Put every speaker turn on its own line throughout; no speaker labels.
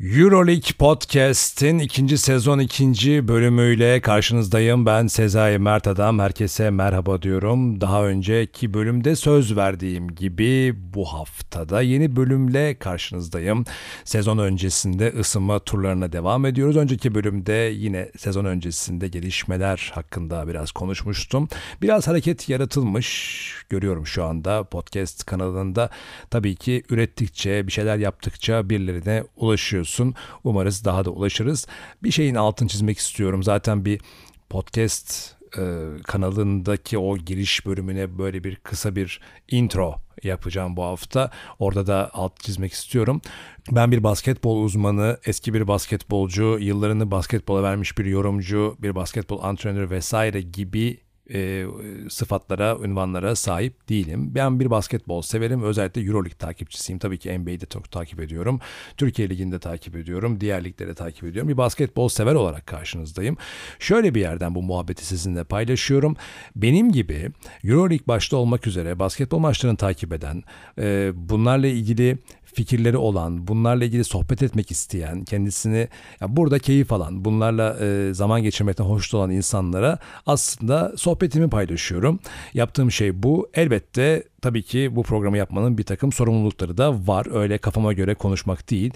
Euroleague Podcast'in ikinci sezon ikinci bölümüyle karşınızdayım. Ben Sezai Mert Adam. Herkese merhaba diyorum. Daha önceki bölümde söz verdiğim gibi bu haftada yeni bölümle karşınızdayım. Sezon öncesinde ısınma turlarına devam ediyoruz. Önceki bölümde yine sezon öncesinde gelişmeler hakkında biraz konuşmuştum. Biraz hareket yaratılmış görüyorum şu anda podcast kanalında. Tabii ki ürettikçe, bir şeyler yaptıkça birilerine ulaşıyor ulaşıyorsun. Umarız daha da ulaşırız. Bir şeyin altını çizmek istiyorum. Zaten bir podcast e, kanalındaki o giriş bölümüne böyle bir kısa bir intro yapacağım bu hafta. Orada da alt çizmek istiyorum. Ben bir basketbol uzmanı, eski bir basketbolcu, yıllarını basketbola vermiş bir yorumcu, bir basketbol antrenörü vesaire gibi e, sıfatlara, ünvanlara sahip değilim. Ben bir basketbol severim. Özellikle Euroleague takipçisiyim. Tabii ki NBA'de çok takip ediyorum. Türkiye Ligi'nde takip ediyorum. Diğer ligleri takip ediyorum. Bir basketbol sever olarak karşınızdayım. Şöyle bir yerden bu muhabbeti sizinle paylaşıyorum. Benim gibi Euroleague başta olmak üzere basketbol maçlarını takip eden, e, bunlarla ilgili fikirleri olan, bunlarla ilgili sohbet etmek isteyen, kendisini ya burada keyif alan, bunlarla e, zaman geçirmekten hoşnut olan insanlara aslında sohbetimi paylaşıyorum. Yaptığım şey bu. Elbette tabii ki bu programı yapmanın bir takım sorumlulukları da var. Öyle kafama göre konuşmak değil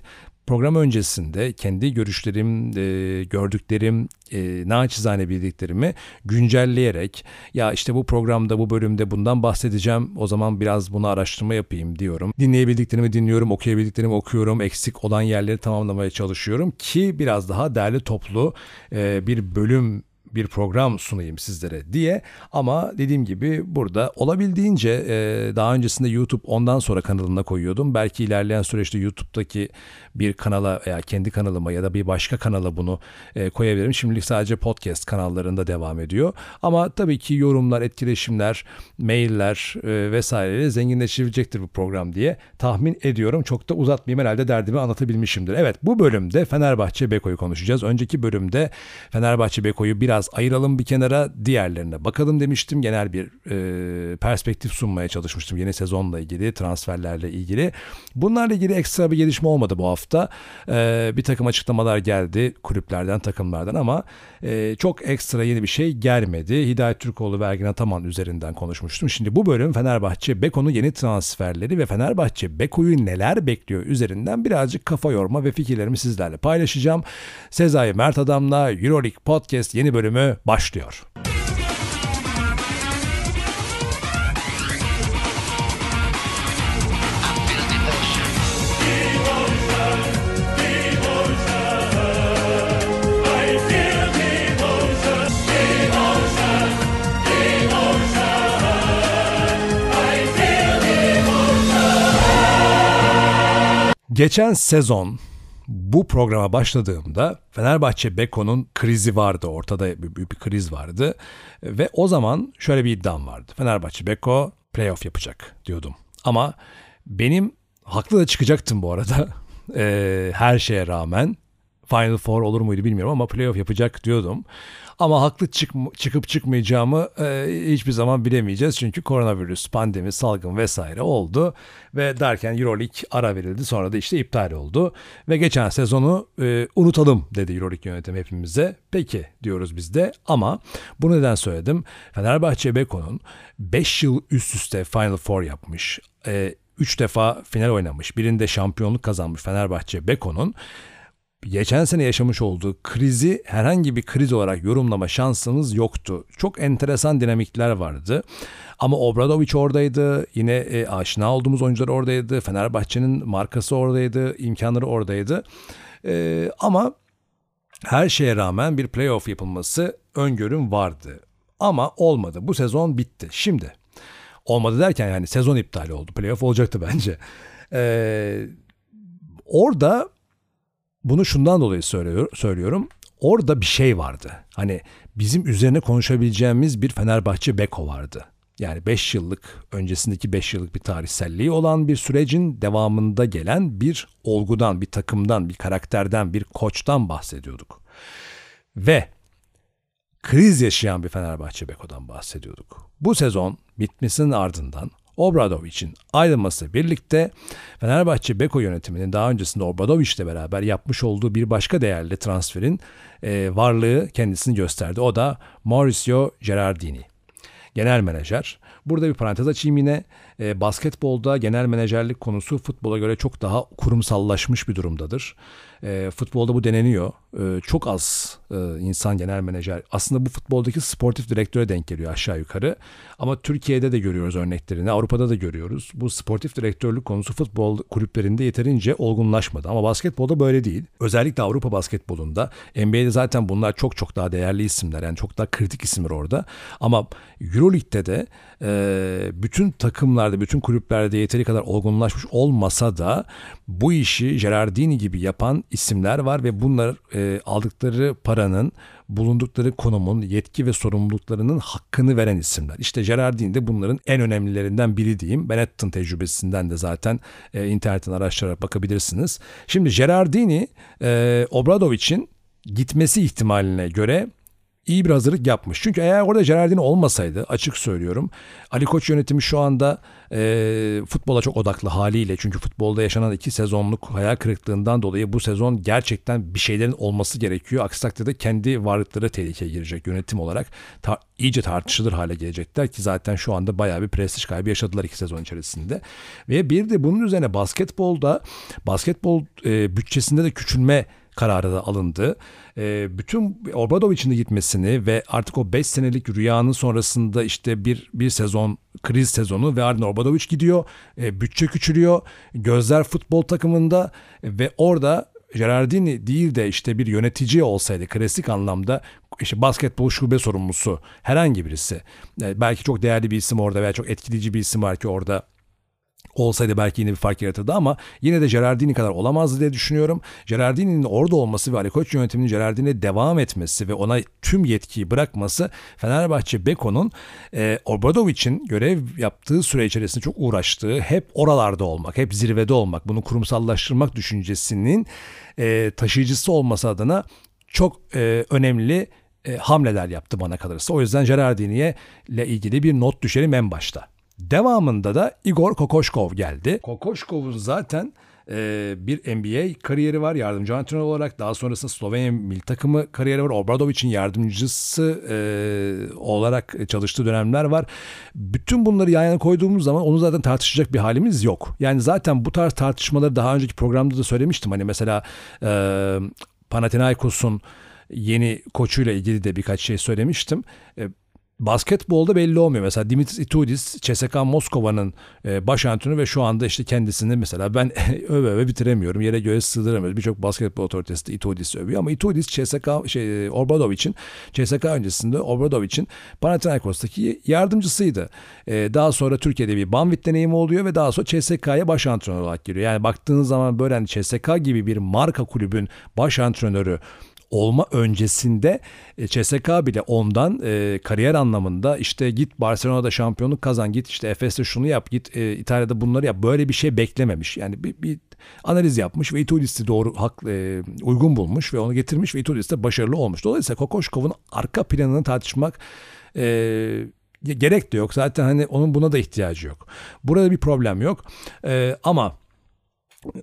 program öncesinde kendi görüşlerim, e, gördüklerim, e, naçizane bildiklerimi güncelleyerek ya işte bu programda bu bölümde bundan bahsedeceğim o zaman biraz bunu araştırma yapayım diyorum. Dinleyebildiklerimi dinliyorum, okuyabildiklerimi okuyorum, eksik olan yerleri tamamlamaya çalışıyorum ki biraz daha değerli toplu e, bir bölüm bir program sunayım sizlere diye ama dediğim gibi burada olabildiğince e, daha öncesinde YouTube ondan sonra kanalına koyuyordum. Belki ilerleyen süreçte YouTube'daki bir kanala veya kendi kanalıma ya da bir başka kanala bunu e, koyabilirim. Şimdilik sadece podcast kanallarında devam ediyor. Ama tabii ki yorumlar, etkileşimler, mailler e, vesaireyle bu program diye tahmin ediyorum. Çok da uzatmayayım herhalde derdimi anlatabilmişimdir. Evet bu bölümde Fenerbahçe Beko'yu konuşacağız. Önceki bölümde Fenerbahçe Beko'yu biraz ayıralım bir kenara diğerlerine bakalım demiştim. Genel bir e, perspektif sunmaya çalışmıştım yeni sezonla ilgili, transferlerle ilgili. Bunlarla ilgili ekstra bir gelişme olmadı bu hafta e, bir takım açıklamalar geldi kulüplerden, takımlardan ama e, çok ekstra yeni bir şey gelmedi. Hidayet Türkoğlu ve Ergin Ataman üzerinden konuşmuştum. Şimdi bu bölüm Fenerbahçe Beko'nun yeni transferleri ve Fenerbahçe Beko'yu neler bekliyor üzerinden birazcık kafa yorma ve fikirlerimi sizlerle paylaşacağım. Sezai Mert Adam'la Euroleague Podcast yeni bölümü başlıyor. Geçen sezon bu programa başladığımda Fenerbahçe Beko'nun krizi vardı. Ortada büyük bir kriz vardı. Ve o zaman şöyle bir iddiam vardı. Fenerbahçe Beko playoff yapacak diyordum. Ama benim haklı da çıkacaktım bu arada. Ee, her şeye rağmen. Final Four olur muydu bilmiyorum ama playoff yapacak diyordum. Ama haklı çık çıkıp çıkmayacağımı e, hiçbir zaman bilemeyeceğiz. Çünkü koronavirüs, pandemi, salgın vesaire oldu. Ve derken Euroleague ara verildi. Sonra da işte iptal oldu. Ve geçen sezonu e, unutalım dedi Euroleague yönetimi hepimize. Peki diyoruz biz de ama bu neden söyledim? Fenerbahçe Beko'nun 5 yıl üst üste Final Four yapmış. E, 3 defa final oynamış. Birinde şampiyonluk kazanmış Fenerbahçe Beko'nun geçen sene yaşamış olduğu krizi herhangi bir kriz olarak yorumlama şansımız yoktu. Çok enteresan dinamikler vardı. Ama Obradovic oradaydı. Yine e, aşina olduğumuz oyuncular oradaydı. Fenerbahçe'nin markası oradaydı. imkanları oradaydı. E, ama her şeye rağmen bir playoff yapılması öngörüm vardı. Ama olmadı. Bu sezon bitti. Şimdi olmadı derken yani sezon iptal oldu. Playoff olacaktı bence. Ee, orada bunu şundan dolayı söylüyorum. Orada bir şey vardı. Hani bizim üzerine konuşabileceğimiz bir Fenerbahçe Beko vardı. Yani 5 yıllık öncesindeki 5 yıllık bir tarihselliği olan bir sürecin devamında gelen bir olgudan, bir takımdan, bir karakterden, bir koçtan bahsediyorduk. Ve kriz yaşayan bir Fenerbahçe Beko'dan bahsediyorduk. Bu sezon bitmesinin ardından Obradovic'in ayrılması birlikte Fenerbahçe Beko yönetiminin daha öncesinde Obradovic'le beraber yapmış olduğu bir başka değerli transferin e, varlığı kendisini gösterdi. O da Mauricio Gerardini. Genel menajer. Burada bir parantez açayım yine. E, basketbolda genel menajerlik konusu futbola göre çok daha kurumsallaşmış bir durumdadır. E, futbolda bu deneniyor. E, çok az e, insan genel menajer. Aslında bu futboldaki sportif direktöre denk geliyor aşağı yukarı. Ama Türkiye'de de görüyoruz örneklerini. Avrupa'da da görüyoruz. Bu sportif direktörlük konusu futbol kulüplerinde yeterince olgunlaşmadı. Ama basketbolda böyle değil. Özellikle Avrupa basketbolunda. NBA'de zaten bunlar çok çok daha değerli isimler. Yani çok daha kritik isimler orada. Ama Euroleague'de de e, bütün takımlarda, bütün kulüplerde yeteri kadar olgunlaşmış olmasa da bu işi Gerardini gibi yapan isimler var ve bunlar e, aldıkları paranın, bulundukları konumun, yetki ve sorumluluklarının hakkını veren isimler. İşte Gerardini de bunların en önemlilerinden biri diyeyim. Benetton tecrübesinden de zaten e, internetten araştırarak bakabilirsiniz. Şimdi Gerardini, e, Obradovic'in gitmesi ihtimaline göre iyi bir hazırlık yapmış. Çünkü eğer orada Gerardini olmasaydı açık söylüyorum Ali Koç yönetimi şu anda e, futbola çok odaklı haliyle çünkü futbolda yaşanan iki sezonluk hayal kırıklığından dolayı bu sezon gerçekten bir şeylerin olması gerekiyor. Aksi takdirde kendi varlıkları tehlikeye girecek yönetim olarak ta, iyice tartışılır hale gelecekler ki zaten şu anda bayağı bir prestij kaybı yaşadılar iki sezon içerisinde. Ve bir de bunun üzerine basketbolda basketbol e, bütçesinde de küçülme kararı da alındı. E, bütün Obradovic'in de gitmesini ve artık o 5 senelik rüyanın sonrasında işte bir bir sezon kriz sezonu ve ardından Obradovic gidiyor. E, bütçe küçülüyor. Gözler futbol takımında ve orada Gerardini değil de işte bir yönetici olsaydı klasik anlamda işte basketbol şube sorumlusu herhangi birisi e, belki çok değerli bir isim orada veya çok etkileyici bir isim var ki orada olsaydı belki yine bir fark yaratırdı ama yine de Gerardini kadar olamazdı diye düşünüyorum. Gerardini'nin orada olması ve Ali Koç yönetiminin Gerardini'ye devam etmesi ve ona tüm yetkiyi bırakması Fenerbahçe Beko'nun e, Obradovic'in görev yaptığı süre içerisinde çok uğraştığı hep oralarda olmak, hep zirvede olmak, bunu kurumsallaştırmak düşüncesinin e, taşıyıcısı olması adına çok e, önemli e, hamleler yaptı bana kalırsa. O yüzden Gerardini'ye ile ilgili bir not düşelim en başta. Devamında da Igor Kokoşkov geldi. Kokoşkov'un zaten e, bir NBA kariyeri var yardımcı antrenör olarak. Daha sonrasında Slovenya milli takımı kariyeri var. Obradovic'in yardımcısı e, olarak çalıştığı dönemler var. Bütün bunları yan yana koyduğumuz zaman onu zaten tartışacak bir halimiz yok. Yani zaten bu tarz tartışmaları daha önceki programda da söylemiştim. Hani mesela e, Panathinaikos'un yeni koçuyla ilgili de birkaç şey söylemiştim. E, basketbolda belli olmuyor. Mesela Dimitris Itudis, CSKA Moskova'nın e, baş antrenörü ve şu anda işte kendisini mesela ben öve öve bitiremiyorum. Yere göre sığdıramıyoruz. Birçok basketbol otoritesi de Itudis övüyor ama Itudis CSKA şey Obradovic'in CSKA öncesinde Obradovic'in Panathinaikos'taki yardımcısıydı. E, daha sonra Türkiye'de bir Banvit deneyimi oluyor ve daha sonra CSK'ya baş antrenör olarak giriyor. Yani baktığınız zaman böyle hani CSKA gibi bir marka kulübün baş antrenörü olma öncesinde e, CSK bile ondan e, kariyer anlamında işte git Barcelona'da şampiyonluk kazan git işte Efes'te şunu yap git e, İtalya'da bunları yap böyle bir şey beklememiş. Yani bir, bir analiz yapmış ve Itudis'i doğru hak, e, uygun bulmuş ve onu getirmiş ve Itudis de başarılı olmuş. Dolayısıyla Kokoşkov'un arka planını tartışmak e, gerek de yok. Zaten hani onun buna da ihtiyacı yok. Burada bir problem yok. E, ama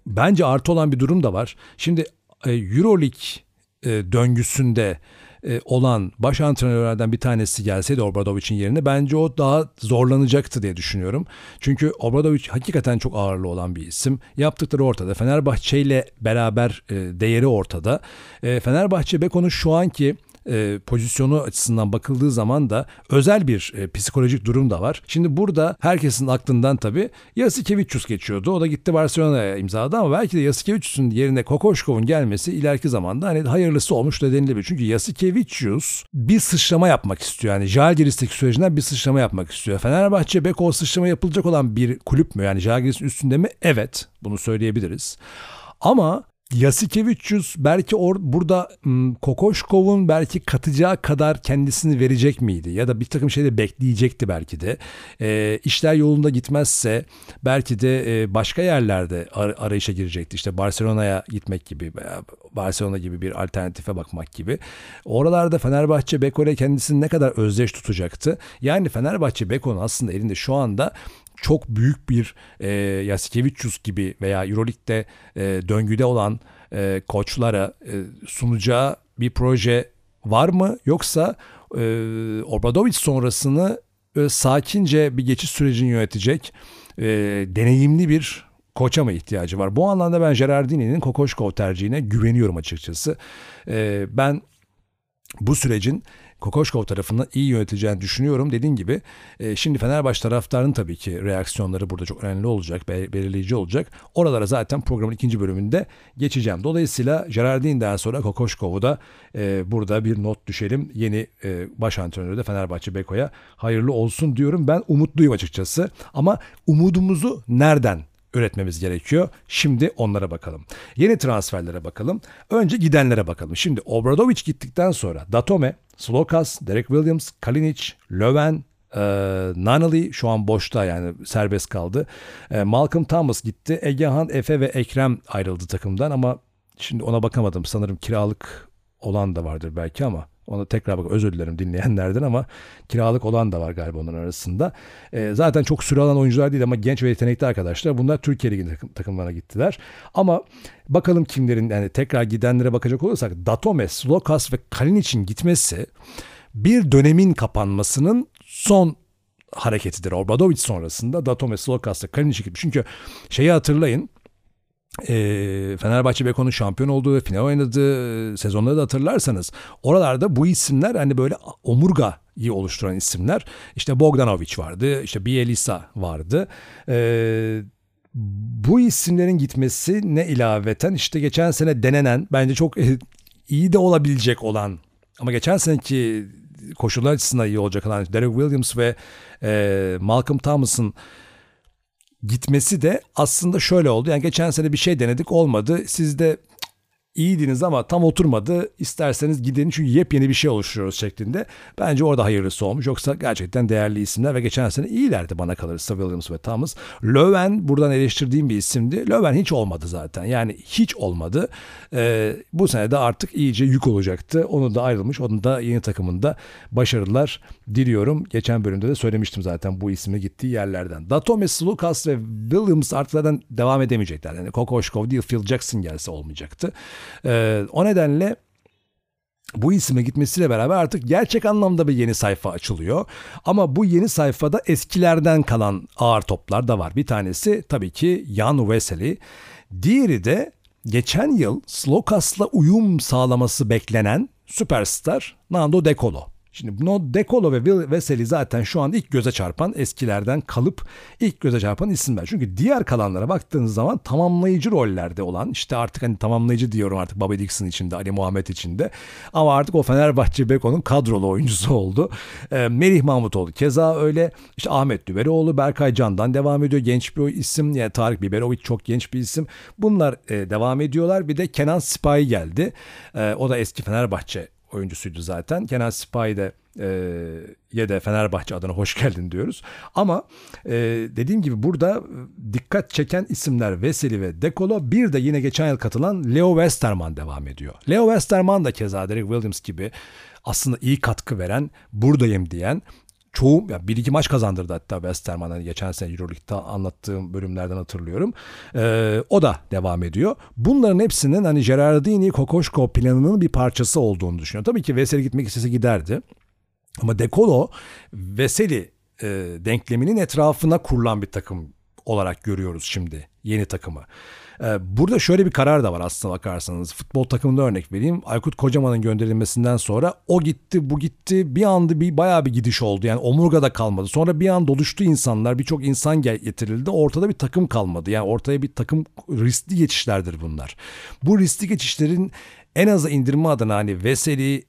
bence artı olan bir durum da var. Şimdi e, Euroleague e, döngüsünde e, olan baş antrenörlerden bir tanesi gelseydi Obradovic'in yerine bence o daha zorlanacaktı diye düşünüyorum. Çünkü Obradovic hakikaten çok ağırlı olan bir isim. Yaptıkları ortada. Fenerbahçe ile beraber e, değeri ortada. Fenerbahçe Beko'nun şu anki e, pozisyonu açısından bakıldığı zaman da özel bir e, psikolojik durum da var. Şimdi burada herkesin aklından tabii Yasikevicius geçiyordu. O da gitti Barcelona'ya imzaladı ama belki de Yasikevicius'un yerine Kokoşkov'un gelmesi ileriki zamanda hani hayırlısı olmuş da denilebilir. Çünkü Yasikevicius bir sıçrama yapmak istiyor. Yani Jalgiris'teki sürecinden bir sıçrama yapmak istiyor. Fenerbahçe Beko sıçrama yapılacak olan bir kulüp mü? Yani Jalgiris'in üstünde mi? Evet. Bunu söyleyebiliriz. Ama Yasikevicius belki or, burada hmm, Kokoşkov'un belki katacağı kadar kendisini verecek miydi? Ya da bir takım şeyde bekleyecekti belki de. E, işler yolunda gitmezse belki de e, başka yerlerde ar- arayışa girecekti. İşte Barcelona'ya gitmek gibi Barcelona gibi bir alternatife bakmak gibi. Oralarda Fenerbahçe Beko ile kendisini ne kadar özdeş tutacaktı? Yani Fenerbahçe Beko'nun aslında elinde şu anda çok büyük bir e, Yasikevicius gibi veya Euroleague'de e, döngüde olan e, koçlara e, sunacağı bir proje var mı? Yoksa e, Obradovic sonrasını e, sakince bir geçiş sürecini yönetecek e, deneyimli bir koça mı ihtiyacı var? Bu anlamda ben Gerardini'nin Kokoşkov tercihine güveniyorum açıkçası. E, ben bu sürecin Kokoşkov tarafından iyi yöneteceğini düşünüyorum. Dediğim gibi e, şimdi Fenerbahçe taraftarının tabii ki reaksiyonları burada çok önemli olacak, belirleyici olacak. Oralara zaten programın ikinci bölümünde geçeceğim. Dolayısıyla Gerardin'den sonra Kokoşkov'u da e, burada bir not düşelim. Yeni e, baş antrenörü de Fenerbahçe Beko'ya hayırlı olsun diyorum. Ben umutluyum açıkçası. Ama umudumuzu nereden üretmemiz gerekiyor. Şimdi onlara bakalım. Yeni transferlere bakalım. Önce gidenlere bakalım. Şimdi Obradovic gittikten sonra Datome, Slokas, Derek Williams, Kalinic, Löwen, e, Nanali şu an boşta yani serbest kaldı. E, Malcolm Thomas gitti. Egehan, Efe ve Ekrem ayrıldı takımdan ama şimdi ona bakamadım. Sanırım kiralık olan da vardır belki ama onu tekrar bak özür dilerim dinleyenlerden ama kiralık olan da var galiba onların arasında. E, zaten çok süre alan oyuncular değil ama genç ve yetenekli arkadaşlar. Bunlar Türkiye Ligi takım, takımlarına gittiler. Ama bakalım kimlerin yani tekrar gidenlere bakacak olursak Datome, Slokas ve Kalinic'in gitmesi bir dönemin kapanmasının son hareketidir. Obradovic sonrasında Datome, Slokas ve Kalinic gibi. Çünkü şeyi hatırlayın e, Fenerbahçe Beko'nun şampiyon olduğu final oynadığı sezonları da hatırlarsanız oralarda bu isimler hani böyle omurgayı oluşturan isimler. İşte Bogdanovic vardı, işte Bielisa vardı. E, bu isimlerin gitmesi ne ilaveten işte geçen sene denenen bence çok iyi de olabilecek olan ama geçen seneki koşullar açısından iyi olacak olan Derek Williams ve e, Malcolm Thomas'ın gitmesi de aslında şöyle oldu. Yani geçen sene bir şey denedik olmadı. Siz de iyiydiniz ama tam oturmadı. İsterseniz gidin çünkü yepyeni bir şey oluşturuyoruz şeklinde. Bence orada hayırlısı olmuş. Yoksa gerçekten değerli isimler ve geçen sene iyilerdi bana kalırsa Williams ve Thomas. Löwen buradan eleştirdiğim bir isimdi. Löwen hiç olmadı zaten. Yani hiç olmadı. Ee, bu sene de artık iyice yük olacaktı. Onu da ayrılmış. Onun da yeni takımında başarılar diliyorum. Geçen bölümde de söylemiştim zaten bu ismi gittiği yerlerden. Datomes, Lucas ve Williams artık zaten devam edemeyecekler. Yani Kokoşkov değil Phil Jackson gelse olmayacaktı. Ee, o nedenle bu isime gitmesiyle beraber artık gerçek anlamda bir yeni sayfa açılıyor. Ama bu yeni sayfada eskilerden kalan ağır toplar da var. Bir tanesi tabii ki Jan Vesely. Diğeri de geçen yıl Slokas'la uyum sağlaması beklenen süperstar Nando De Colo. Şimdi No Decolo ve Will Vesely zaten şu an ilk göze çarpan eskilerden kalıp ilk göze çarpan isimler. Çünkü diğer kalanlara baktığınız zaman tamamlayıcı rollerde olan işte artık hani tamamlayıcı diyorum artık Bobby Dixon içinde Ali Muhammed içinde ama artık o Fenerbahçe Beko'nun kadrolu oyuncusu oldu. E, Merih Mahmutoğlu keza öyle işte Ahmet Düveroğlu Berkay Can'dan devam ediyor genç bir isim yani Tarık Biberovic çok genç bir isim. Bunlar e, devam ediyorlar bir de Kenan Sipahi geldi. E, o da eski Fenerbahçe oyuncusuydu zaten. Kenan Sipahi de e, ye de Fenerbahçe adına hoş geldin diyoruz. Ama e, dediğim gibi burada dikkat çeken isimler Veseli ve Dekolo bir de yine geçen yıl katılan Leo Westerman devam ediyor. Leo Westerman da keza Derek Williams gibi aslında iyi katkı veren, buradayım diyen çoğu yani bir iki maç kazandırdı hatta Westerman hani geçen sene Euroleague'de anlattığım bölümlerden hatırlıyorum. Ee, o da devam ediyor. Bunların hepsinin hani Gerardini Kokoşko planının bir parçası olduğunu düşünüyorum. Tabii ki Veseli gitmek istese giderdi. Ama Dekolo Veseli e, denkleminin etrafına kurulan bir takım olarak görüyoruz şimdi yeni takımı. Ee, burada şöyle bir karar da var aslında bakarsanız. Futbol takımında örnek vereyim. Aykut Kocaman'ın gönderilmesinden sonra o gitti bu gitti bir anda bir bayağı bir gidiş oldu. Yani omurgada kalmadı. Sonra bir an doluştu insanlar. Birçok insan getirildi. Ortada bir takım kalmadı. Yani ortaya bir takım riskli geçişlerdir bunlar. Bu riskli geçişlerin en aza indirme adına hani Veseli,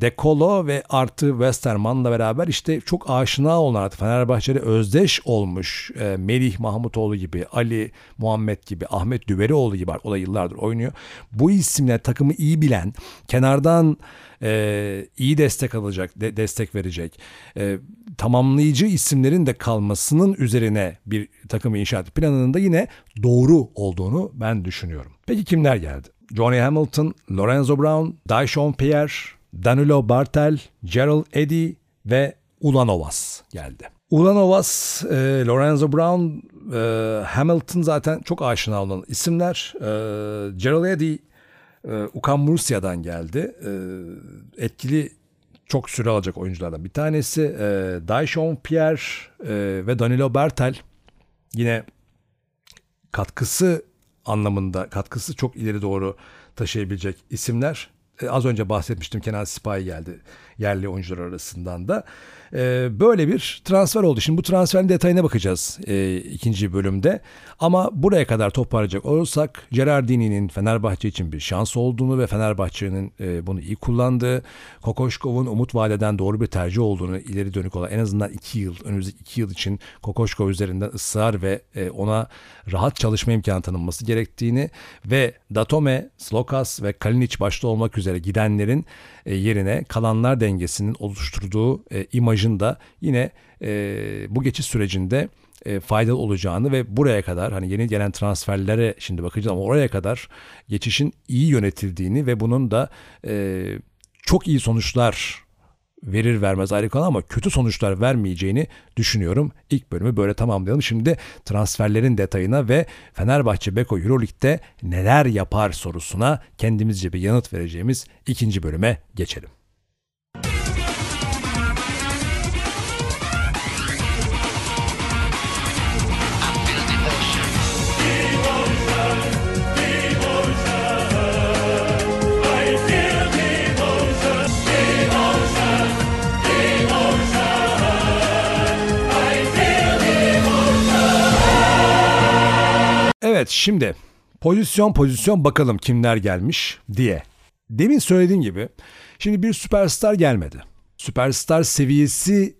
Dekolo ve artı Westerman'la beraber işte çok aşina olan artık Fenerbahçe'de özdeş olmuş e, Melih Mahmutoğlu gibi, Ali Muhammed gibi, Ahmet Düverioğlu gibi o da yıllardır oynuyor. Bu isimler takımı iyi bilen, kenardan e, iyi destek alacak, de, destek verecek, e, tamamlayıcı isimlerin de kalmasının üzerine bir takım inşaat planının da yine doğru olduğunu ben düşünüyorum. Peki kimler geldi? Johnny Hamilton, Lorenzo Brown, Dyson Pierre, Danilo Bartel, Gerald Eddy ve Ulanovas geldi. Ulanovas, e, Lorenzo Brown, e, Hamilton zaten çok aşina olan isimler. E, Gerald Eddy, e, Ukan Mursia'dan geldi. E, etkili çok süre alacak oyunculardan bir tanesi. E, Daishon Pierre e, ve Danilo Bertel yine katkısı anlamında katkısı çok ileri doğru taşıyabilecek isimler. E, az önce bahsetmiştim Kenan Sipahi geldi yerli oyuncular arasından da. E, böyle bir transfer oldu. Şimdi bu transferin detayına bakacağız e, ikinci bölümde. Ama buraya kadar toparlayacak olursak Gerardini'nin Fenerbahçe için bir şans olduğunu ve Fenerbahçe'nin e, bunu iyi kullandığı, Kokoşkov'un umut vadeden doğru bir tercih olduğunu ileri dönük olan en azından iki yıl, önümüzdeki iki yıl için Kokoşkov üzerinden ısrar ve e, ona rahat çalışma imkanı tanınması gerektiğini ve Datome, Slokas ve Kalinic başta olmak üzere gidenlerin e, yerine kalanlar dengesinin oluşturduğu e, imajın da yine e, bu geçiş sürecinde e, faydalı olacağını ve buraya kadar hani yeni gelen transferlere şimdi bakacağız ama oraya kadar geçişin iyi yönetildiğini ve bunun da e, çok iyi sonuçlar verir vermez ayrı kalan ama kötü sonuçlar vermeyeceğini düşünüyorum. İlk bölümü böyle tamamlayalım. Şimdi transferlerin detayına ve Fenerbahçe Beko Euroleague'de neler yapar sorusuna kendimizce bir yanıt vereceğimiz ikinci bölüme geçelim. Evet şimdi pozisyon pozisyon bakalım kimler gelmiş diye. Demin söylediğim gibi şimdi bir süperstar gelmedi. Süperstar seviyesi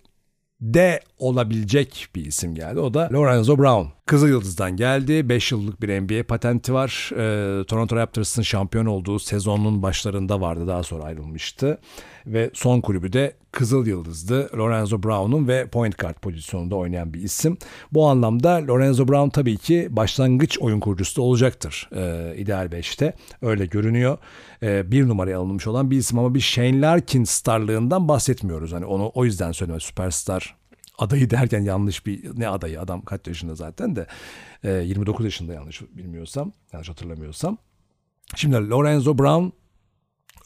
de olabilecek bir isim geldi. O da Lorenzo Brown. Kızıl Yıldız'dan geldi. 5 yıllık bir NBA patenti var. Ee, Toronto Raptors'ın şampiyon olduğu sezonun başlarında vardı. Daha sonra ayrılmıştı. Ve son kulübü de Kızıl Yıldız'dı. Lorenzo Brown'un ve point guard pozisyonunda oynayan bir isim. Bu anlamda Lorenzo Brown tabii ki başlangıç oyun kurucusu olacaktır. Ee, ideal 5'te. Öyle görünüyor. Ee, bir numaraya alınmış olan bir isim ama bir Shane Larkin starlığından bahsetmiyoruz. Hani onu o yüzden söyleme süperstar adayı derken yanlış bir ne adayı adam kaç yaşında zaten de e, 29 yaşında yanlış bilmiyorsam yanlış hatırlamıyorsam. Şimdi Lorenzo Brown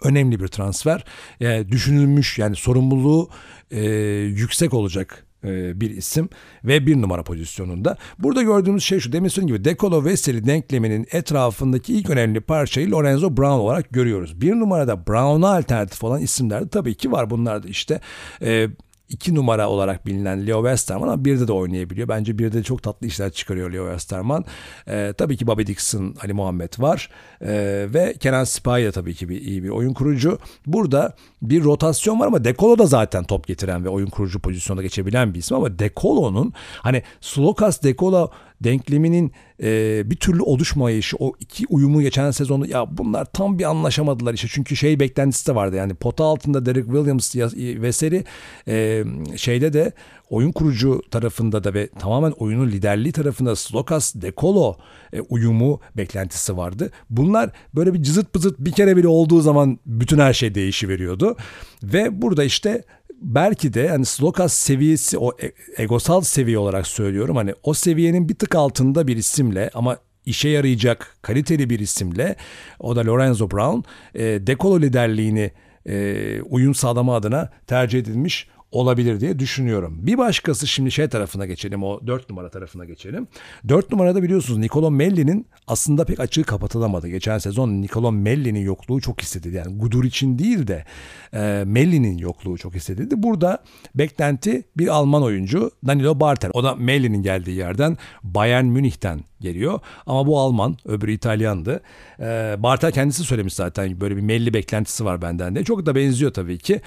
önemli bir transfer. E, düşünülmüş yani sorumluluğu e, yüksek olacak e, bir isim ve bir numara pozisyonunda. Burada gördüğümüz şey şu demin söylediğim gibi Dekolo Veseli denkleminin etrafındaki ilk önemli parçayı Lorenzo Brown olarak görüyoruz. Bir numarada Brown'a alternatif olan isimler de tabii ki var. Bunlar da işte e, iki numara olarak bilinen Leo Westerman ama birde de oynayabiliyor. Bence birde de çok tatlı işler çıkarıyor Leo Westerman. Ee, tabii ki Bobby Dixon, Ali Muhammed var. Ee, ve Kenan Sipahi de tabii ki bir, iyi bir oyun kurucu. Burada bir rotasyon var ama Dekolo da zaten top getiren ve oyun kurucu pozisyonda geçebilen bir isim ama Dekolo'nun hani Slokas Dekolo denkleminin e, bir türlü oluşmayışı o iki uyumu geçen sezonda ya bunlar tam bir anlaşamadılar işte çünkü şey beklentisi de vardı yani pota altında Derek Williams veseri e, şeyde de oyun kurucu tarafında da ve tamamen oyunun liderliği tarafında Slokas Dekolo e, uyumu beklentisi vardı. Bunlar böyle bir cızıt pızıt bir kere bile olduğu zaman bütün her şey değişiveriyordu. Ve burada işte belki de hani Slokas seviyesi o e, egosal seviye olarak söylüyorum. Hani o seviyenin bir tık altında bir isimle ama işe yarayacak kaliteli bir isimle o da Lorenzo Brown e, dekolo liderliğini e, uyum sağlama adına tercih edilmiş olabilir diye düşünüyorum. Bir başkası şimdi şey tarafına geçelim o 4 numara tarafına geçelim. 4 numarada biliyorsunuz Nicolo Melli'nin aslında pek açığı kapatılamadı. Geçen sezon Nicolo Melli'nin yokluğu çok hissedildi. Yani Gudur için değil de e, Melli'nin yokluğu çok hissedildi. Burada beklenti bir Alman oyuncu Danilo Bartel. O da Melli'nin geldiği yerden Bayern Münih'ten geliyor. Ama bu Alman, öbürü İtalyandı. E, Bartel kendisi söylemiş zaten böyle bir Melli beklentisi var benden de. Çok da benziyor tabii ki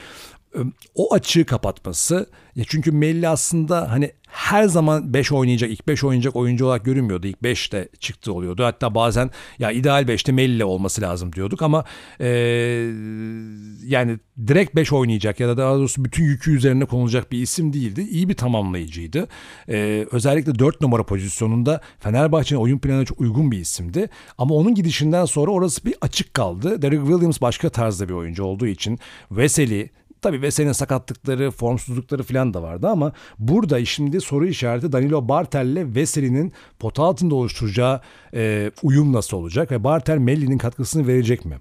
o açığı kapatması. Ya çünkü Melli aslında hani her zaman 5 oynayacak, ilk 5 oynayacak oyuncu olarak görünmüyordu. İlk 5'te çıktı oluyordu. Hatta bazen ya ideal 5'te Melli olması lazım diyorduk ama e, yani direkt 5 oynayacak ya da daha doğrusu bütün yükü üzerine konulacak bir isim değildi. İyi bir tamamlayıcıydı. E, özellikle 4 numara pozisyonunda Fenerbahçe'nin oyun planına çok uygun bir isimdi. Ama onun gidişinden sonra orası bir açık kaldı. Derek Williams başka tarzda bir oyuncu olduğu için Veseli Tabii Veseli'nin sakatlıkları, formsuzlukları falan da vardı ama burada şimdi soru işareti Danilo Bartel ile Veseli'nin pota altında oluşturacağı e, uyum nasıl olacak ve Bartel Melli'nin katkısını verecek mi?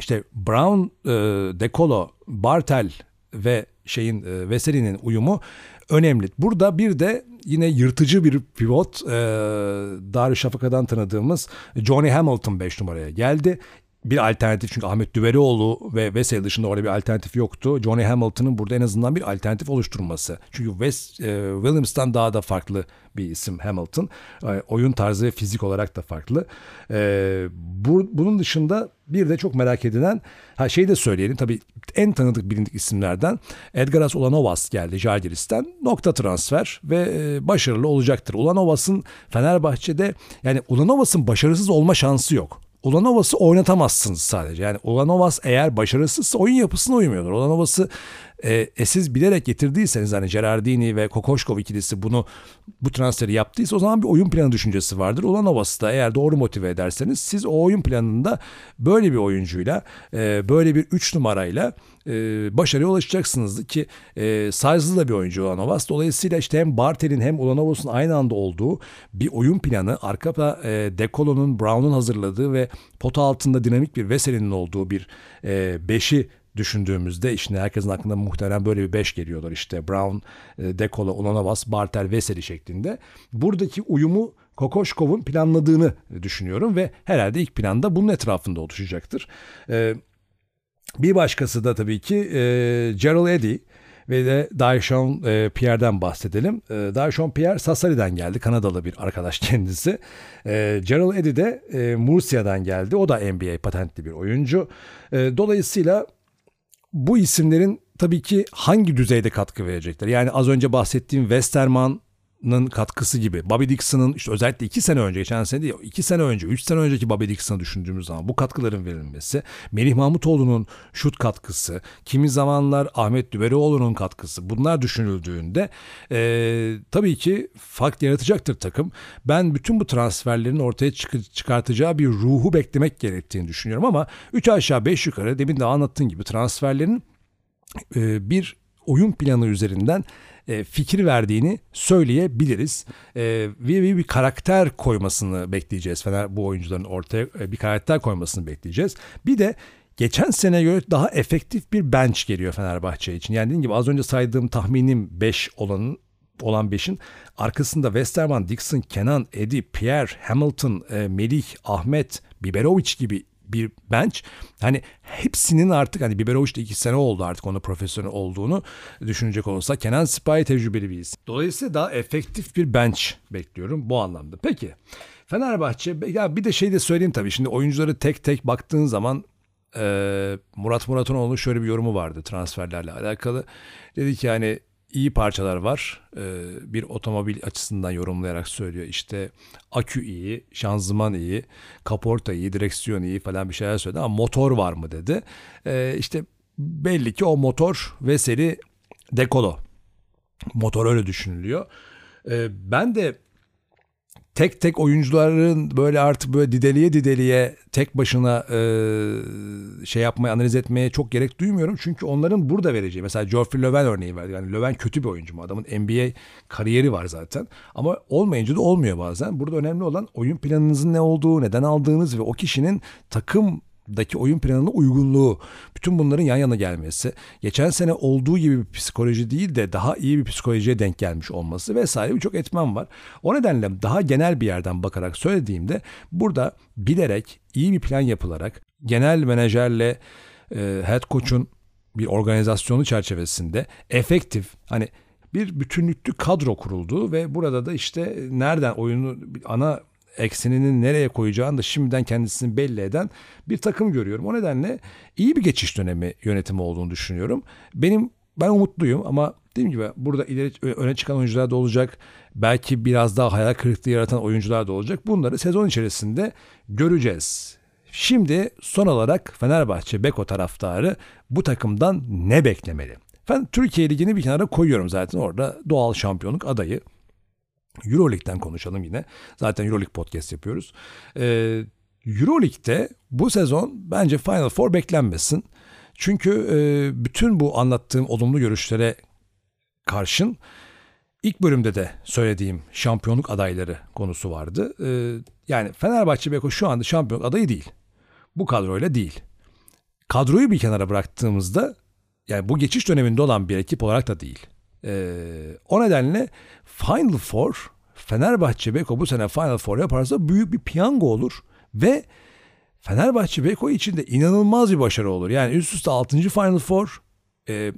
İşte Brown, e, Decolo, Bartel ve şeyin e, Veseli'nin uyumu önemli. Burada bir de yine yırtıcı bir pivot e, Darüşşafaka'dan tanıdığımız Johnny Hamilton 5 numaraya geldi bir alternatif çünkü Ahmet Düverioğlu ve Vesey dışında orada bir alternatif yoktu. Johnny Hamilton'ın burada en azından bir alternatif oluşturması. Çünkü West, e, Williams'tan daha da farklı bir isim Hamilton. E, oyun tarzı ve fizik olarak da farklı. E, bu, bunun dışında bir de çok merak edilen ha şey de söyleyelim tabii en tanıdık bilindik isimlerden Edgaras Ulanovas geldi Jalgiris'ten. Nokta transfer ve e, başarılı olacaktır. Ulanovas'ın Fenerbahçe'de yani Ulanovas'ın başarısız olma şansı yok. Ulanovas'ı oynatamazsınız sadece. Yani Ulanovas eğer başarısızsa oyun yapısına uymuyordur. Ulanovas'ı e, e siz bilerek getirdiyseniz hani Gerardini ve Kokoşkov ikilisi bunu bu transferi yaptıysa o zaman bir oyun planı düşüncesi vardır. Ulanovas'ı da eğer doğru motive ederseniz siz o oyun planında böyle bir oyuncuyla e, böyle bir 3 numarayla e, başarıya ulaşacaksınız ki e, size'lı da bir oyuncu Ulanovas. Dolayısıyla işte hem Bartel'in hem Ulanovas'ın aynı anda olduğu bir oyun planı arkada e, Decolo'nun, Brown'un hazırladığı ve pota altında dinamik bir Veseli'nin olduğu bir e, beşi düşündüğümüzde işte herkesin aklına muhtemelen böyle bir 5 geliyorlar işte Brown, e, Dekola, Ulanovas, Bartel, Veseli şeklinde. Buradaki uyumu Kokoşkov'un planladığını düşünüyorum ve herhalde ilk planda bunun etrafında oluşacaktır. Ee, bir başkası da tabii ki e, Gerald Eddy ve de Daishon e, Pierre'den bahsedelim. E, Pierre Sassari'den geldi. Kanadalı bir arkadaş kendisi. E, Gerald Eddy de e, geldi. O da NBA patentli bir oyuncu. E, dolayısıyla bu isimlerin tabii ki hangi düzeyde katkı verecekler? Yani az önce bahsettiğim Westerman katkısı gibi. Bobby Dixon'ın işte özellikle iki sene önce, geçen sene değil, iki sene önce, üç sene önceki Bobby Dixon'ı düşündüğümüz zaman bu katkıların verilmesi, Melih Mahmutoğlu'nun şut katkısı, kimi zamanlar Ahmet Düverioğlu'nun katkısı bunlar düşünüldüğünde e, tabii ki fark yaratacaktır takım. Ben bütün bu transferlerin ortaya çık- çıkartacağı bir ruhu beklemek gerektiğini düşünüyorum ama üç aşağı beş yukarı demin de anlattığın gibi transferlerin e, bir oyun planı üzerinden e, fikir verdiğini söyleyebiliriz. E, ve bir karakter koymasını bekleyeceğiz. Fener bu oyuncuların ortaya e, bir karakter koymasını bekleyeceğiz. Bir de geçen sene göre daha efektif bir bench geliyor Fenerbahçe için. Yani dediğim gibi az önce saydığım tahminim 5 olanın olan 5'in arkasında Westerman, Dixon, Kenan, Eddie, Pierre, Hamilton, Melih, Ahmet, Biberovic gibi bir bench. Hani hepsinin artık hani Biberovic de iki sene oldu artık onu profesyonel olduğunu düşünecek olursa Kenan Sipahi tecrübeli bir isim. Dolayısıyla daha efektif bir bench bekliyorum bu anlamda. Peki Fenerbahçe ya bir de şey de söyleyeyim tabii şimdi oyuncuları tek tek baktığın zaman e, Murat Muratonoğlu şöyle bir yorumu vardı transferlerle alakalı. Dedi ki hani iyi parçalar var. Ee, bir otomobil açısından yorumlayarak söylüyor. İşte akü iyi, şanzıman iyi, kaporta iyi, direksiyon iyi falan bir şeyler söyledi ama motor var mı dedi. Ee, işte belli ki o motor Veseli Dekolo. Motor öyle düşünülüyor. Ee, ben de tek tek oyuncuların böyle artık böyle dideliye dideliye tek başına e, şey yapmaya analiz etmeye çok gerek duymuyorum. Çünkü onların burada vereceği mesela Geoffrey Löwen örneği verdi. Yani Löwen kötü bir oyuncu mu? Adamın NBA kariyeri var zaten. Ama olmayınca da olmuyor bazen. Burada önemli olan oyun planınızın ne olduğu, neden aldığınız ve o kişinin takım daki oyun planına uygunluğu, bütün bunların yan yana gelmesi, geçen sene olduğu gibi bir psikoloji değil de daha iyi bir psikolojiye denk gelmiş olması vesaire birçok etmen var. O nedenle daha genel bir yerden bakarak söylediğimde burada bilerek iyi bir plan yapılarak genel menajerle e, head coach'un bir organizasyonu çerçevesinde efektif hani bir bütünlüklü kadro kuruldu ve burada da işte nereden oyunu ana eksenini nereye koyacağını da şimdiden kendisini belli eden bir takım görüyorum. O nedenle iyi bir geçiş dönemi yönetimi olduğunu düşünüyorum. Benim ben umutluyum ama dediğim gibi burada ileri öne çıkan oyuncular da olacak. Belki biraz daha hayal kırıklığı yaratan oyuncular da olacak. Bunları sezon içerisinde göreceğiz. Şimdi son olarak Fenerbahçe Beko taraftarı bu takımdan ne beklemeli? Ben Türkiye Ligi'ni bir kenara koyuyorum zaten orada doğal şampiyonluk adayı. Euroleague'den konuşalım yine. Zaten Euroleague podcast yapıyoruz. Ee, Euroleague'de bu sezon bence Final Four beklenmesin. Çünkü e, bütün bu anlattığım olumlu görüşlere karşın ilk bölümde de söylediğim şampiyonluk adayları konusu vardı. E, yani Fenerbahçe Beko şu anda şampiyonluk adayı değil. Bu kadroyla değil. Kadroyu bir kenara bıraktığımızda yani bu geçiş döneminde olan bir ekip olarak da değil. Ee, o nedenle Final Four Fenerbahçe Beko bu sene Final Four yaparsa büyük bir piyango olur ve Fenerbahçe Beko için de inanılmaz bir başarı olur. Yani üst üste 6. Final Four e,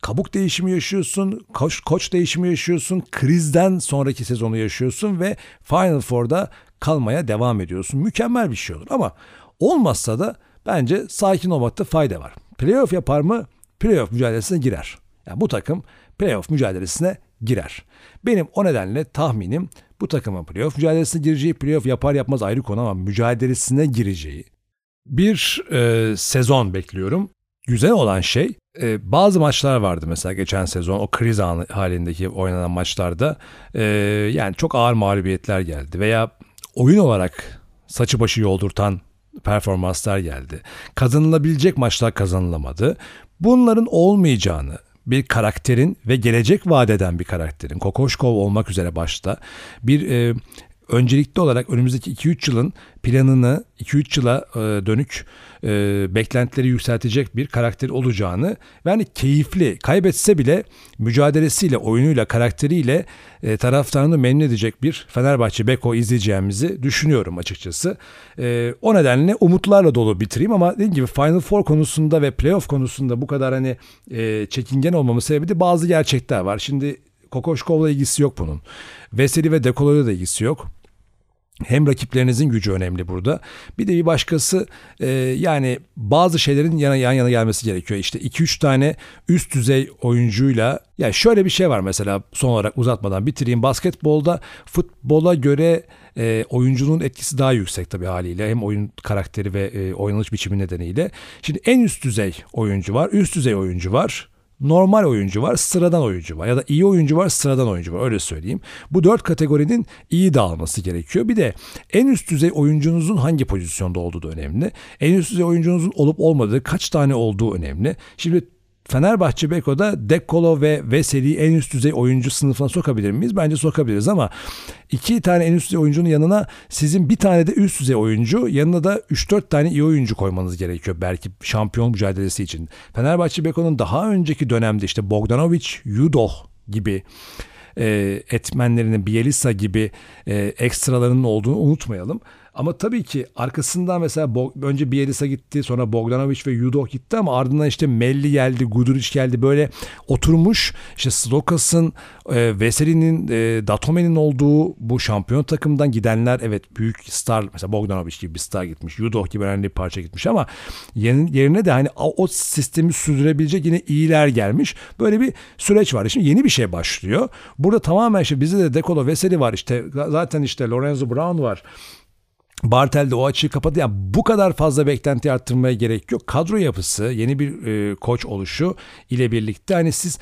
kabuk değişimi yaşıyorsun, koç, koç değişimi yaşıyorsun, krizden sonraki sezonu yaşıyorsun ve Final Four'da kalmaya devam ediyorsun. Mükemmel bir şey olur ama olmazsa da bence sakin olmakta fayda var. Playoff yapar mı? Playoff mücadelesine girer. Yani bu takım playoff mücadelesine girer. Benim o nedenle tahminim bu takımın playoff mücadelesine gireceği, playoff yapar yapmaz ayrı konu ama mücadelesine gireceği bir e, sezon bekliyorum. Güzel olan şey e, bazı maçlar vardı mesela geçen sezon o kriz anı halindeki oynanan maçlarda e, yani çok ağır mağlubiyetler geldi veya oyun olarak saçı başı yoldurtan performanslar geldi. Kazanılabilecek maçlar kazanılamadı. Bunların olmayacağını bir karakterin ve gelecek vadeden bir karakterin Kokoşkov olmak üzere başta bir e, öncelikli olarak önümüzdeki 2-3 yılın planını 2-3 yıla e, dönük e, beklentileri yükseltecek bir karakter olacağını ve hani keyifli kaybetse bile mücadelesiyle, oyunuyla, karakteriyle e, taraftarını memnun edecek bir Fenerbahçe Beko izleyeceğimizi düşünüyorum açıkçası. O nedenle umutlarla dolu bitireyim ama dediğim gibi Final Four konusunda ve playoff konusunda bu kadar hani çekingen olmamın sebebi de bazı gerçekler var. Şimdi Kokoşkov'la ilgisi yok bunun. Veseli ve Dekolo'yla da ilgisi yok. Hem rakiplerinizin gücü önemli burada. Bir de bir başkası e, yani bazı şeylerin yana, yan yana gelmesi gerekiyor. İşte 2-3 tane üst düzey oyuncuyla ya şöyle bir şey var mesela son olarak uzatmadan bitireyim. Basketbolda futbola göre e, oyuncunun etkisi daha yüksek tabii haliyle. Hem oyun karakteri ve e, oynanış biçimi nedeniyle. Şimdi en üst düzey oyuncu var, üst düzey oyuncu var normal oyuncu var, sıradan oyuncu var ya da iyi oyuncu var, sıradan oyuncu var öyle söyleyeyim. Bu dört kategorinin iyi dağılması gerekiyor. Bir de en üst düzey oyuncunuzun hangi pozisyonda olduğu da önemli. En üst düzey oyuncunuzun olup olmadığı kaç tane olduğu önemli. Şimdi Fenerbahçe Beko'da Dekolo ve Veseli'yi en üst düzey oyuncu sınıfına sokabilir miyiz? Bence sokabiliriz ama iki tane en üst düzey oyuncunun yanına sizin bir tane de üst düzey oyuncu yanına da 3-4 tane iyi oyuncu koymanız gerekiyor belki şampiyon mücadelesi için. Fenerbahçe Beko'nun daha önceki dönemde işte Bogdanovic, Yudoh gibi e, etmenlerinin Bielisa gibi e, ekstralarının olduğunu unutmayalım. Ama tabii ki arkasından mesela önce Bielisa gitti sonra Bogdanovic ve Yudoh gitti ama ardından işte Melli geldi, Guduric geldi böyle oturmuş işte Slokas'ın, e, Veseli'nin, e, Datome'nin olduğu bu şampiyon takımdan gidenler evet büyük star mesela Bogdanovic gibi bir star gitmiş, Yudoh gibi önemli bir parça gitmiş ama yerine de hani o sistemi sürdürebilecek yine iyiler gelmiş. Böyle bir süreç var. Şimdi yeni bir şey başlıyor. Burada tamamen işte bizde de Dekolo Veseli var işte zaten işte Lorenzo Brown var. Bartel de o açığı kapadı. Yani bu kadar fazla beklenti arttırmaya gerek yok. Kadro yapısı, yeni bir e, koç oluşu ile birlikte hani siz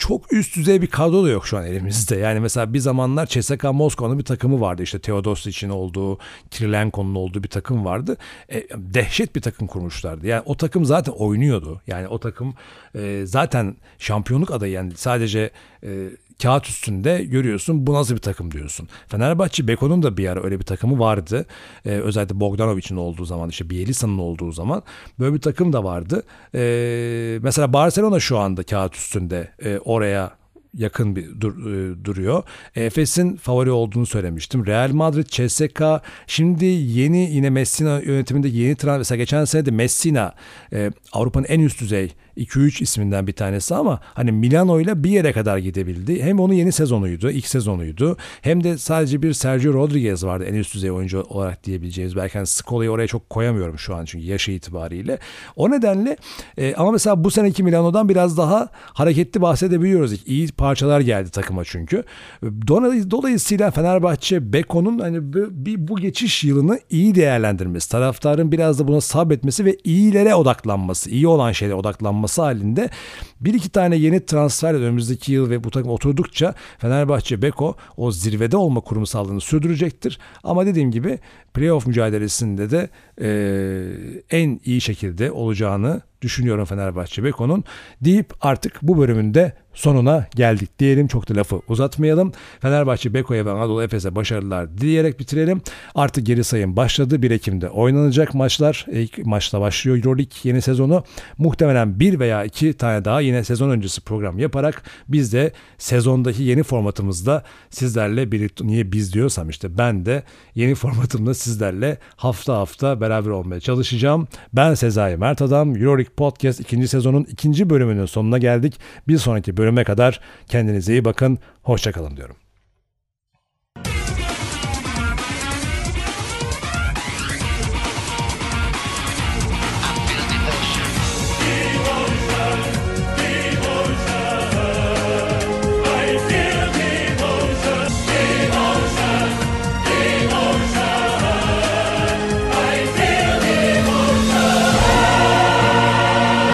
çok üst düzey bir kadro da yok şu an elimizde. Yani mesela bir zamanlar CSKA Moskova'nın bir takımı vardı. İşte Teodos için olduğu, Kirilenko'nun olduğu bir takım vardı. E, dehşet bir takım kurmuşlardı. Yani o takım zaten oynuyordu. Yani o takım e, zaten şampiyonluk adayı. Yani sadece e, kağıt üstünde görüyorsun bu nasıl bir takım diyorsun. Fenerbahçe Beko'nun da bir ara öyle bir takımı vardı. Ee, özellikle Bogdanovic'in olduğu zaman işte Bielisa'nın olduğu zaman böyle bir takım da vardı. Ee, mesela Barcelona şu anda kağıt üstünde e, oraya yakın bir dur, e, duruyor. Efes'in favori olduğunu söylemiştim. Real Madrid, CSKA şimdi yeni yine Messina yönetiminde yeni transfer mesela geçen sene de Messina e, Avrupa'nın en üst düzey 2-3 isminden bir tanesi ama hani Milano ile bir yere kadar gidebildi. Hem onun yeni sezonuydu, ilk sezonuydu. Hem de sadece bir Sergio Rodriguez vardı en üst düzey oyuncu olarak diyebileceğimiz. Belki hani Scola'yı oraya çok koyamıyorum şu an çünkü yaşı itibariyle. O nedenle e, ama mesela bu seneki Milano'dan biraz daha hareketli bahsedebiliyoruz. İyi parçalar geldi takıma çünkü. Dolayısıyla Fenerbahçe Beko'nun hani bir bu geçiş yılını iyi değerlendirmesi, taraftarın biraz da buna sabretmesi ve iyilere odaklanması, iyi olan şeylere odaklanması olması halinde bir iki tane yeni transfer önümüzdeki yıl ve bu takım oturdukça Fenerbahçe Beko o zirvede olma kurumsallığını sürdürecektir. Ama dediğim gibi playoff mücadelesinde de e, en iyi şekilde olacağını düşünüyorum Fenerbahçe Beko'nun deyip artık bu bölümünde sonuna geldik diyelim. Çok da lafı uzatmayalım. Fenerbahçe Beko'ya ve Anadolu Efes'e başarılar dileyerek bitirelim. Artık geri sayım başladı. 1 Ekim'de oynanacak maçlar. İlk maçla başlıyor Euroleague yeni sezonu. Muhtemelen bir veya iki tane daha yine sezon öncesi program yaparak biz de sezondaki yeni formatımızda sizlerle birlikte niye biz diyorsam işte ben de yeni formatımda sizlerle hafta hafta beraber olmaya çalışacağım. Ben Sezai Mert Adam. Euroleague Podcast ikinci sezonun ikinci bölümünün sonuna geldik. Bir sonraki bölüme kadar kendinize iyi bakın. Hoşçakalın diyorum.